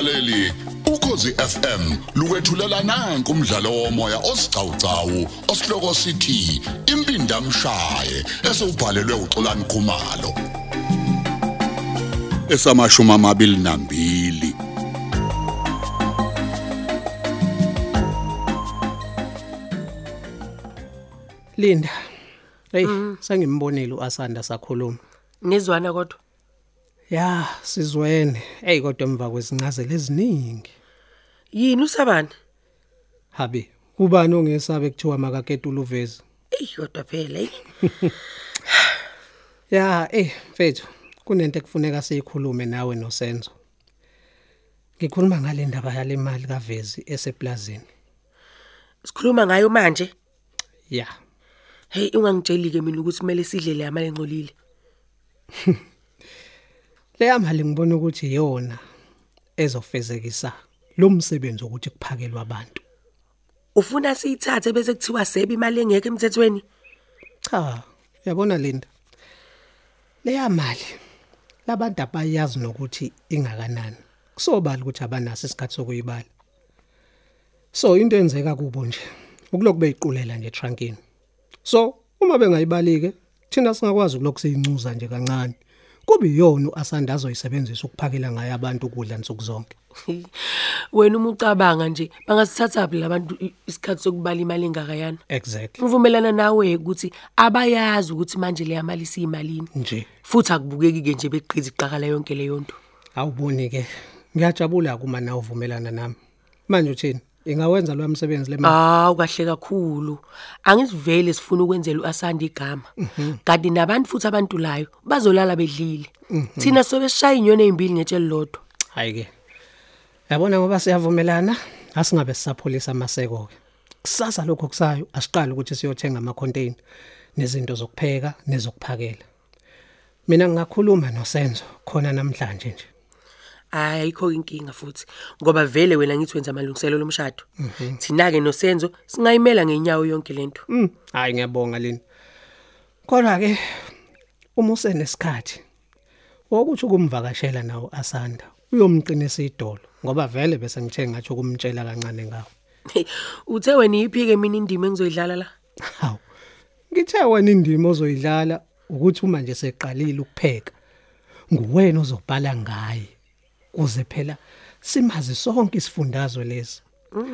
mlaleli ukhosi FM lukwethulela nanku umdlalo womoya osiqhawqhawo osihloko sithi impinda mshaye esubhalelwe uXolani Khumalo esamashumi amabili nambili Linda. Hey, sengimbonile uAsanda sakhuluma. Nizwana kodwa. Ya, sizwene. Hey kodwa emva kwezincazelo eziningi. Yini usabani? Habi, ubani ongesabe kuthiwa makaketula uvezi? Ey kodwa phela. ey. Ya, eh mfethu, kunento ekufuneka siyikhulume nawe noSenzo. Ngikhuluma ngale ndaba yale mali kaVezi eseplazini. Sikhuluma ngayo manje. Ya. Hey ungangitsheli ke mina ukuthi kumele sidle le amali engcolile. Leya mali ngibona ukuthi iyona ezofezekisa lo msebenzi ukuthi kuphakelwe abantu. Ufuna siyithathe bese kuthiwa sebe imali engeke emthethweni? Cha, yabona Linda. Leya mali labantu abayazi nokuthi ingakanani. Kusobala ukuthi abanaso isikhathi sokuyibala. So into enzeka kubo nje ukuloku beyiqulela nje trunkini. So uma bengayibalike thina singakwazi ukulokhu siyincuza nje kancane. Kube iyona uAsanda azoyisebenzisa ukuphakela ngayo abantu ukudla nsuku zonke. Wena uma ucabanga nje bangasithatha phi labantu i- isikhathi sokubala imali engakayana? Exactly. Ngivumelana nawe ukuthi abayazi ukuthi manje le amali siyimalini. Nje Futhi akubukeki ke nje beqhiza iqakala yonke leyo nto. awuboni ke. Ngiyajabula kuma na uvumelana nami. Manje uthini? Ingawenza lo msebenzi le mali. Hawu kahle kakhulu. Angisivele sifuna ukwenzela uAsanda igama. Kanti nabantu futhi abantu layo bazolala bedlile. Thina sobe sishaya inyoni ezimbili ngetsheli lodwa. Hayi ke. Yabona ngoba siyavumelana, asingabe sisapholisa amaseko ke. Kusasa lokho kusayo asiqala ukuthi siyothenga ama container nezinto zokupheka nezokuphakela. Mina ngingakhuluma noSenzo khona namhlanje nje. Ayikho inkinga futhi ngoba vele wena ngithi wenza amalungiselelo lomshado. Thina ke noSenzo singayimela ngenyawo yonke lento. Mm, hayi ngiyabonga lini. Kodwa ke uma usenesikhathi wokuthi ukumvakashela nawo Asanda uyomqinisa idolo ngoba vele bese ngithe ngathi ukumtshela kancane ngawo. Uthe wena iphike mina indima engizoyidlala la. Hawu. Ngithe wena indima ozoyidlala ukuthi uma nje seqalile ukupheka nguwena ozobhala ngaye kuze phela simazi sonke isifundazwe lesi.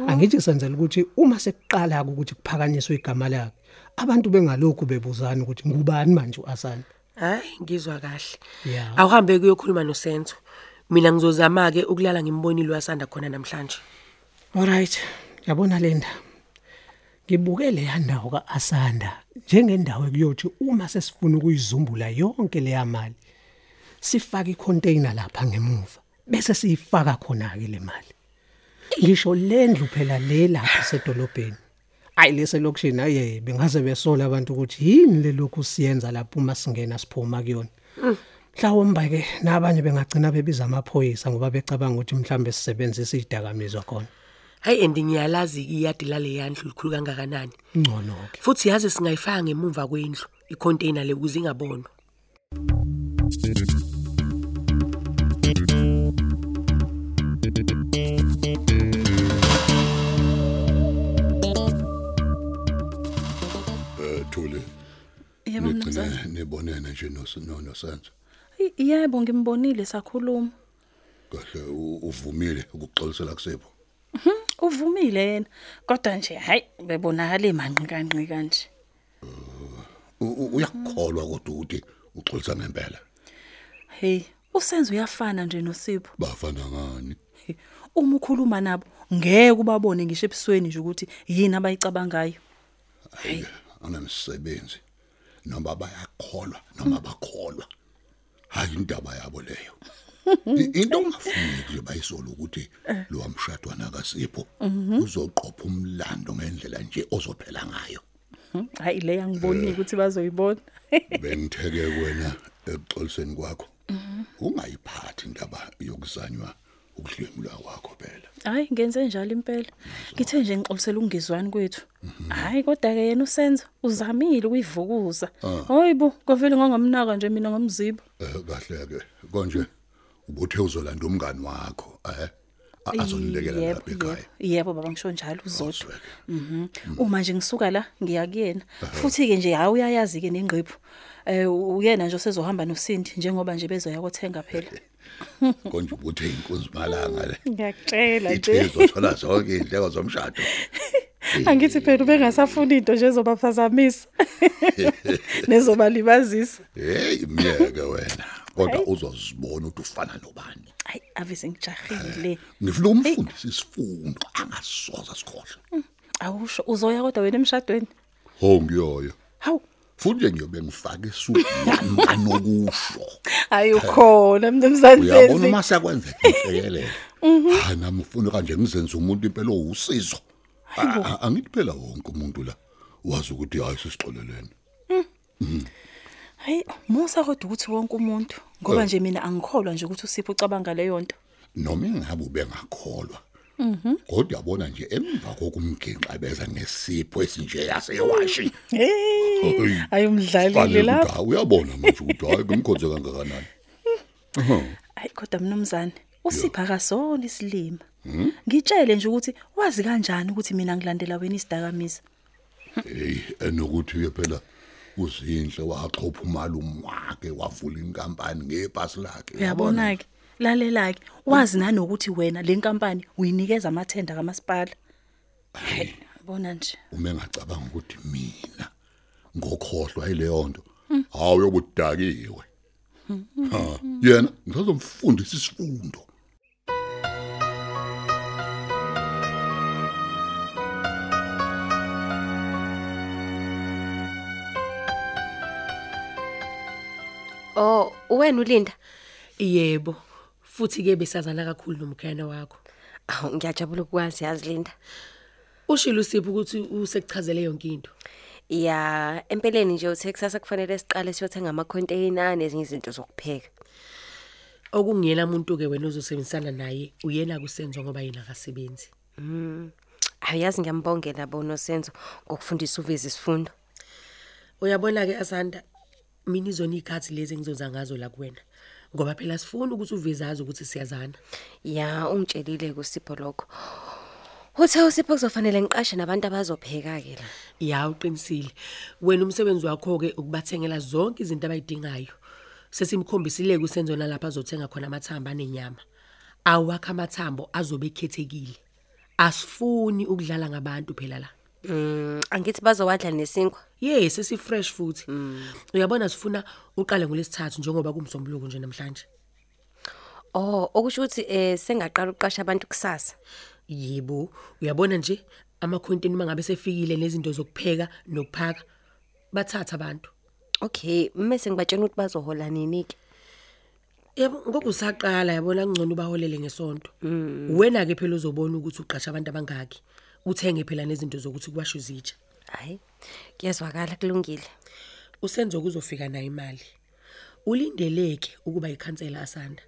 Angithi senzela ukuthi uma sekuqala ukuthi kuphakanyiswe igama lakhe abantu bengalokhu bebuzana ukuthi ngubani manje uAsanda. Hayi ngizwa kahle. Awuhambe kuyokhuluma noSenzo. Mina ngizozama ke ukulala ngimbonile uAsanda khona namhlanje. Alright, yabona lenda. Ngibuke le yandawo kaAsanda njengendawo ekuyothi uma sesifuna ukuyizumbula yonke leya mali sifaka icontainer lapha ngemuva bese siyifaka khona ke le mali. Ngisho lendlu phela le lapha esedolobheni. Ayi lese lokushini aye bengaze besola abantu ukuthi yini le lokhu siyenza lapho uma singena siphuma kuyona. Mhlawumbe ke nabanye bengagcina bebiza amaphoyisa ngoba becabanga ukuthi mhlambe sisebenzisa izidakamizwa khona. Hayi and ngiyalazi iyadi lale yandlu likhulu kangakanani. Ngcono ke. Futhi yazi singayifaka ngemuva kwendlu icontainer le ukuze ingabonwa. Nibonene nje noSinono senzo I- Yebo ngimbonile sakhuluma. kahle uvumile ukuxolisela kusipho Uvumile yena. Kodwa nje hayi bebonakala emanqinqanqi kanje. U- u- uyakholwa kodwa ukuthi uxolisa ngempela Hey, usenzo uyafana nje noSipho. bafana ngani Uma ukhuluma nabo ngeke ubabone ngisho ebusweni nje ukuthi yini abayicabangayo. hayi anamsebenzi noma bayakholwa noma bakholwa. Hayi indaba yabo leyo. I- into ongafuni nje bayisola ukuthi lo amshadwa nakasipho uzoqopha umlando ngendlela nje ozophela ngayo. Hmm, Hayi le angiboni ukuthi bazoyibona. bengitheke wena ekuxoliseni kwakho. Ungayiphathi indaba yokuzanywa ukudlwemula kwakho phela Hayi ngenze njalo impela. Ngithe nje ngixolisela ungizwani kwethu. Hayi kodwa ke yena usenzo uzamile ukuyivukuza. Hoyibo, kovela ngangamnaka nje mina ngomzibo. eh kahle ke konje ubuthe uzolanda umngani wakho eh a- azonilekela Yebo, lapha ekhaya yebo. Yebo baba ngisho njalo uzodwa. Awusweke. Mhm. Uma nje ngisuka la ngiya kuyena. Futhi ke nje hawu uyayazi ke nengqephu. Eh uyena nje osezohamba noSindi njengoba nje bezoya kothenga phela. konje ukuthi inkunzi malanga le Ngiyakutshela nje. ithizo thola zonke indleko zomshado Angithi phela ubengasafuni into nje ezobaphazamisa. Nezobalibazisa. hey miyeke wena kodwa uzozibona ukuthi ufana nobani Hayi ave sengijahile. ngifuna umfundisi isifundo angasoza sikhohle Awusho uzoya kodwa wena emshadweni. ho ngiyoyo Hawu futhi ngiyobe ngifaka isuku yami kanokusho hayi ukhona mnumzane uyabona uma sekwenzeka inhlekelele? Ha nami ufuna kanje ngizenze umuntu impela owusizo. Angithi phela wonke umuntu la wazi ukuthi hayi sisixolelene Hayi musa kodwa ukuthi wonke umuntu ngoba nje mina angikholwa nje ukuthi usipho ucabanga leyo nto. noma ingabe ubengakholwa kodwa yabona nje emva kokumginqa beza ngesipho esinje yasewashi. Hey ayumdlalile lapha. ukuthi, "Hayi, uyabona manje ukuthi hayi ngimkhonze kangakanani. Hayi kodwa mnumzane usipha kasona isilima. Ngitshele nje ukuthi wazi kanjani ukuthi mina ngilandela wena isidakamizwa. hey enokuthi ke phela uzinhle waxhopha umalume wakhe wavula inkampani ngebhasi lakhe. Uyabona ke lalela ke wazi nanokuthi wena lenkampani uyinikeza amathenda kamasipala. Hayi bona nje. uma engacabanga ukuthi mina ngokhohlwa ileyo nto hawu yokudakiwe ha yena ngizomfundisa isifundo Oh, wena ulinda. Yebo. Futhi ke besazana kakhulu nomkhaya wakho. Awu ngiyajabula ukwazi yazi Linda. Ushilo usipho ukuthi usekuchazele yonke into. Ya, empeleni nje uthe kusasa kufanele siqale siyothenga ama container nezinye izinto zokupheka. Okungiyena umuntu ke wena ozosebenzisana naye uyena kusenzo ngoba yena akasebenzi. Ayazi ngiyambongela bono senzo ngokufundisa uvezi isifundo. Uyabona ke Asanda mina izona ikhathi lezi engizoza ngazo la kuwena. Ngoba phela sifuna ukuthi uvezazi ukuthi siyazana. Ya, ungitshelile kusipho lokho. Uthe usipho kuzofanele ngiqashe nabantu abazopheka ke la. Ya uqinisile. Wena umsebenzi wakho ke ukubathengela zonke izinto abayidingayo. Sesimkhombisile kusenzo nalapha azothenga khona amathamba nenyama. Awakha amathambo azobe ekhethekile. Asifuni ukudlala ngabantu phela la. Mm, angithi bazowadla nesinkwa. Yes, sesi fresh futhi. Uyabona sifuna uqale ngolesithathu njengoba kumsombuluko nje namhlanje. Oh, okusho ukuthi eh sengaqala uqasha abantu kusasa. Yebo, uyabona nje amakhontinent mangabe sefikile nezinto zokupheka nokuphaka bathatha abantu. Okay, mase ngibatshela ukuthi bazohola nini ke. Yebo, ngokusaqala yabona ngcono baholele ngesonto. Wena ke phela uzobona ukuthi uqasha abantu abangaki. Uthenge phela nezinto zokuthi kwasho izitsha. Hayi, kuyezwakala kulungile. Usenzo kuzofika nayo imali. Ulindeleke ukuba ikhansela asanda.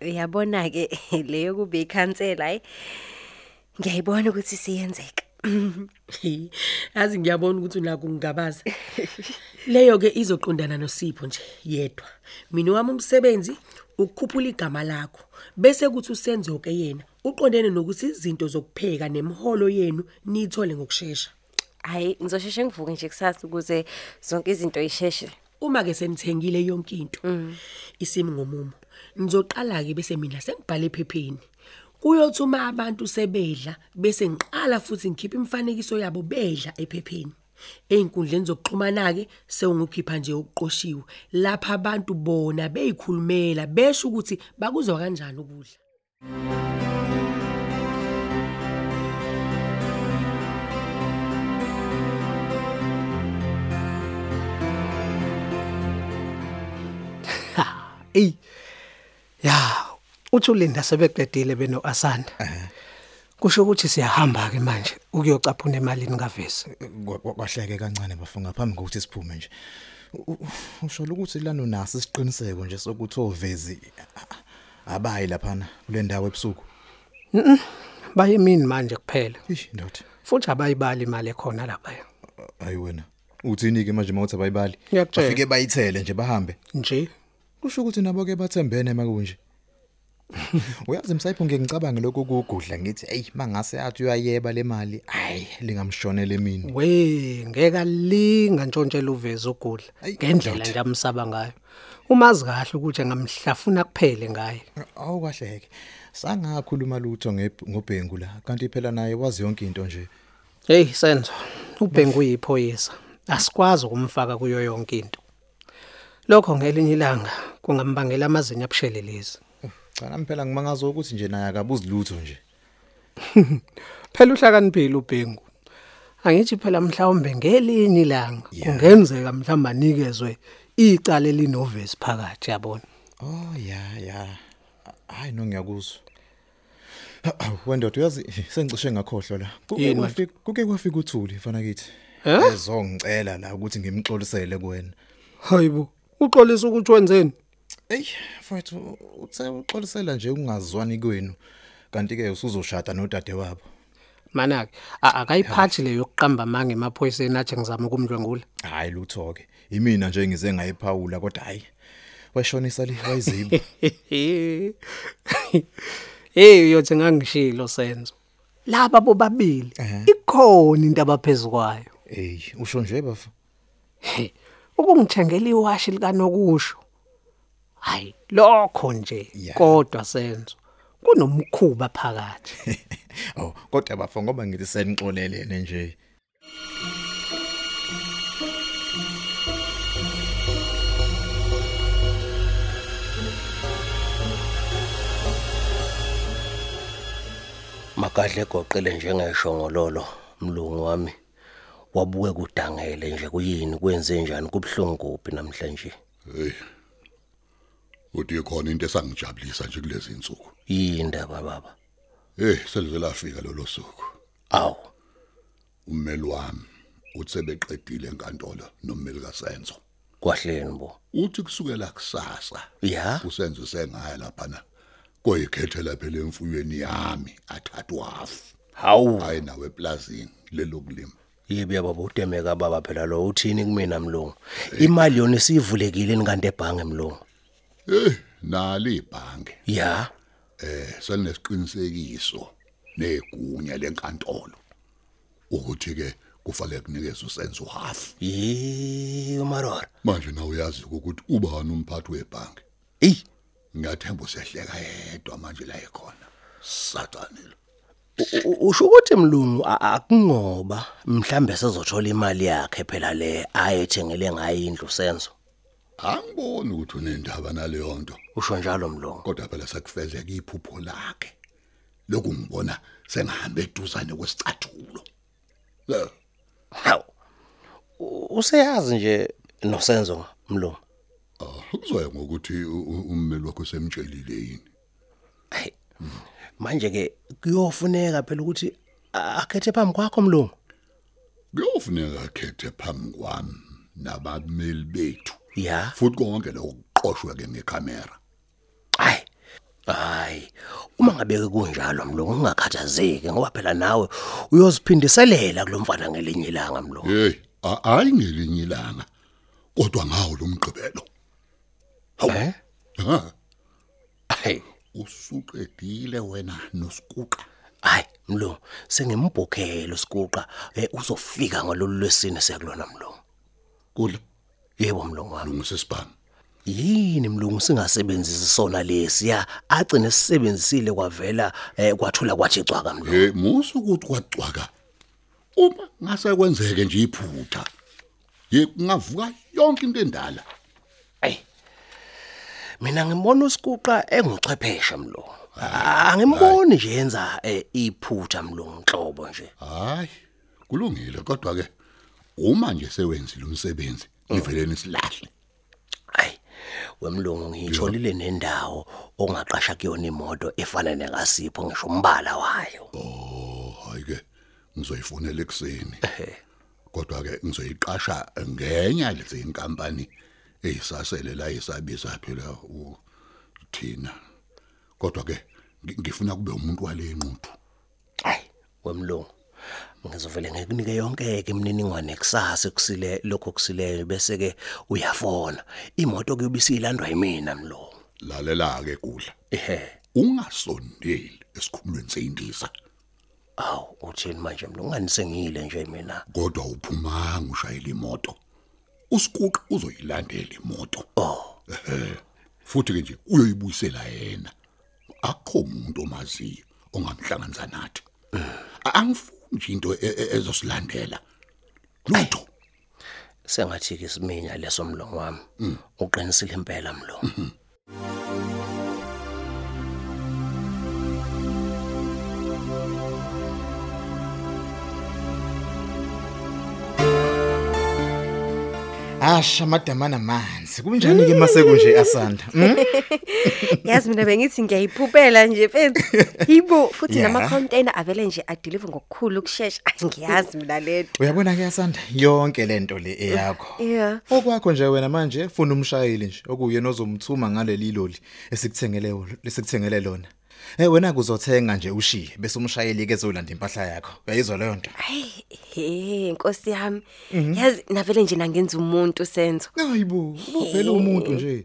Uyabona ke leyo kube ikhansela hayi. Ngiyayibona ukuthi siyenzeka. Yazi ngiyabona ukuthi unako ngingabaza. Leyo ke izoqondana noSipho nje yedwa. Mina wami umsebenzi ukukhuphula igama lakho bese kuthi usenzo ke yena uqondene nokuthi izinto zokupheka nemholo yenu niyithole ngokusheshsha. Hayi, ngizosheshe ngivuke nje kusasa ukuze zonke izinto isheshe. Uma ke senithengile yonke into isimi ngomumo nizoqala ke bese mina sengibhale ephepheni kuyothuma abantu sebedla bese ngiqala futhi ngikhipha imifanekiso yabo bedla ephepheni einkundleni zokuxhumana ke sewungikhipha nje ukuqoshiwe lapha abantu bona beyikhulumela besho ukuthi bakuzwa kanjani ukudla Ey. Ya, uthi ulinda sebeqedile beno Asanda. Kusho ukuthi siyahamba ke manje ukuyocaphuna emalini kavesi. Kwa- kwa- kwahleke kancane bafunga ngaphambi kokuthi siphume nje U- u- usho ukuthi lana unaso isiqiniseko nje sokuthi ovezi a- abayi laphana kule ndawo ebusuku Baye mini manje kuphela. ish ndoda Futhi abayibali imali ekhona lapha. hayi wena uthini ke manje mawuthi abayibali Ngiyakutshela. bafike bayithele nje bahambe Nje kusho ukuthi nabo ke bathembene makunje Uyazi msayipho ngiyengicabanga lokho kugudla ngithi hey mangase athi uyayeba le mali hayi lingamshonela emini. we ngeke linga ntshontshela uveze ugudla ngendlela nje amsaba ngayo umazi kahle ukuthi ngamhlafuna kuphele ngaye Awu kahleke. Sangakhuluma lutho ngobhengu la kanti phela naye wazi yonke into nje. hey senzo ubhengu uyiphoyisa asikwazi ukumfaka kuyo yonke into lokho ngelinye ilanga kungambangela amazinyo abushelelezi Cha nami phela ngimangaza ukuthi nje naye akabuzi lutho nje. phela uhlakaniphile ubhengu angithi phela mhlawumbe ngelinye ilanga kungenzeka mhlawumbe anikezwe icala elinovesi phakathi yabona Oh ya ya. Hayi no ngiyakuzwa. Wendoda uyazi sengicishe ngakhohlwa la. Kuke kwafika kuke kwafika uthuli mfana kithi. Eh? Ezongicela la ukuthi ngimxolisele kuwena. hayibo uxolisa ukuthi wenzeni Ey, mfowethu uthe uxolisela nje ungazwani kwenu. Kanti ke usuzoshada nodade wabo. Manake akayiphathi leyo yokuqamba manga emaphoyiseni athi ngizama ukumdlwengula. Hayi lutho ke. Imina nje ngize ngayiphawula kodwa hayi. Washonisa li wayiziba. Hey uyothi ngangishilo senzo. Laba bobabili ikhona into abaphezukwayo. Ey, usho nje bafa. He, Ukungithengela iwashi likanokusho. Hayi lokho nje kodwa senzo. Kunomkhuba phakathi. Oh, kodwa bafa ngoba ngithi senixolelene nje. Magadle egoqile njengeshongololo mlungu wami. Wabuke kudangele nje kuyini kwenze njani kubhlungu kuphi namhlanje. hey uthi khona into esangijabulisa nje kulezi insuku Yindaba baba. hey selize lafika lolo suku Aw. ummeli wami uthi sebeqedile enkantolo nommeli kaSenzo Kwahleni bo. uthi kusukela kusasa Ya. usenzo sengaya lapha na koyikhethela phela emfuyweni yami athathwa afu Hawu. hayi nawe eplazini lelokulima Yibi yababa utemeka baba phela lo uthini kumina mlungu. Imali yona isivulekile nikanti ebhange mlungu. eh nali ibhange Ya. eh selinesiqinisekiso negunya lenkantolo ukuthi ke kufanele kunikeze usenzo half Yi umarora. manje na uyazi ukuthi ubani umphathi webhange Ey. ngiyathemba usehleka yedwa manje la ekhona satanile U- u- usho ukuthi mlungu akungoba mhlambe sezothola imali yakhe phela le ayethengele ngayo indlu senzo? Angiboni ukuthi unendaba naleyo nto. Usho njalo mlungu. Kodwa phela sekufezeka iphupho lakhe. Lokhu ngibona sengahambe eduzane kwesicathulo. U- useyazi nje nosenzo mlungu? Ah, kuzoya ngokuthi ummeli wakho semtshelile yini? Hayi manje ke kuyofuneka phela ukuthi a- akhethe phambi kwakho mlungu? Kuyofuneka akhethe phambi kwami nabameli bethu. Ya. Futhi konke lokho kuqoshwe ke ngekhamera. Hayi hayi. Uma ngabe kunjalo mlungu ungakhathazeki ngoba phela nawe uyoziphindiselela kulomfana ngelinye ilanga mlungu. Hey a- hayi ngelinye ilanga kodwa ngawo lo mgqibelo. Eh? Ha. Hayi. Usuqedile wena nosikuqa hayi mlungu sengimbhokhela usikuqa eh, uzofika ngalolu lwesine siyakulona mlungu kudla yebo mlungu wami. Lungu sesibhamu yini mlungu singasebenzisi sona lesi? Ya agcine sisebenzisile kwavela eh, kwathula kwathi cwaka mlungu hey musu ukuthi kwacwaka uma ngase kwenzeke nje iphutha ye kungavuka yonke into endala. Ey. Mina ngibona usikuqa enguchwepheshe mlungu. Angimboni nje yenza eh, iphutha mlungu inhlobo nje. hayi kulungile kodwa ke uma nje sewenzile umsebenzi iveleni silahle Ay. Wemlungu ngiyitholile nendawo ongaqasha kuyona imoto efana nengasipho ngisho umbala wayo. oh hayi ke ngizoyifonela ekseni kodwa ke ngizoyiqasha ngenya lezi inkampani eyisasele la isabiza phela u thina kodwa ke ngi- ngifuna kube umuntu wale nquthu Ay, wemlungu. Ngizovele ngikunike yonke ke imininingwane kusasa ekusile lokho kusileyo bese ke uyafona. Imoto ke ubisilandwa yimina mlungu. lalela ke kudla Ehe. ungasondeli esikhumulweni seyindiza awu uthini manje mlo unganisengile nje mina kodwa uphumanga ushayela imoto usikuqa uzoyilandela imoto. Oh. Futhi ke nje uyoyibuyisela yena. Akho umuntu omaziyo ongamhlanganisa nathi. A- angifuni into e- e- ezosilandela. Lutho. Sengathi ke isiminya leso mlongo wami. Uqinisile impela mlo Asha madamana manzi. Kunjani ke mase kunje asanda? Mm? yazi mina bengithi ngiyayiphuphela nje mfethu yibo futhi Yeah. nama container avele nje adeliver ngokukhulu ukusheshsha ngiyazi mina lento Uyabona ke asanda yonke lento le eyakho. yeah Okwakho nje wena manje funa umshayeli nje okuyena ozomthuma ngaleli loli esikuthengele lesikuthengele lona. Eh wena kuzothenga nje ushiye bese umshayeli ke ezolanda impahla yakho. Uyayizwa leyo nto? hayi he inkosi yami yazi navele nje nangenza umuntu senzo Hayibo, ubuvela umuntu nje.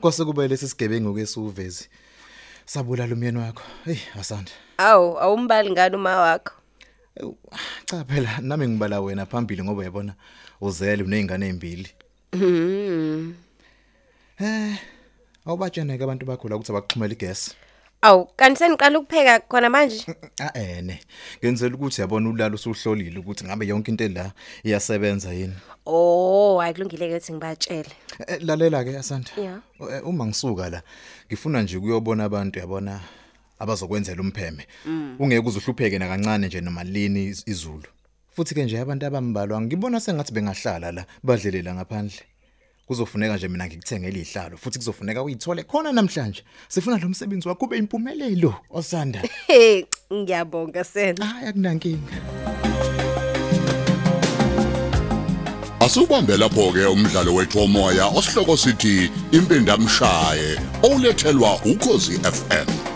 Kwase kube lesi sigebengu ke suvezi. Sabulala umyeni wakho. Hey asanda. awu awumbali ngani uma wakho Ewu, Cha phela nami ngibala wena phambili ngoba uyabona uzele unezingane ezimbili. Mhm. Eh awubatshene ke abantu bakho la ukuthi abakuxhumela igesi. Awu kanti seniqala ukupheka khona manje Ah ene ngenzela ukuthi yabona ulalo usuhlolile ukuthi ngabe yonke into la iyasebenza yini. oh hayi kulungile ke ukuthi ngibatshele Eh, Lalela ke asanda. Yeah. Eh, Uma ngisuka la ngifuna nje ukuyobona abantu yabona abazokwenzela umpheme. Ungeke uzuhlupheke na kancane nje noma lini iz- izulu. Futhi ke nje abantu abambalwa ngibona sengathi bengahlala la badlelela ngaphandle. Kuzofuneka nje mina ngikuthengele ihlalo futhi kuzofuneka uyithole khona namhlanje. Sifuna lo msebenzi wakho ube impumelelo osanda. he ngiyabonga senzo Hayi akunankinga. Asubambe lapho ke umdlalo wethu womoya osihloko sithi impindamshaye olethelwa ukozi FM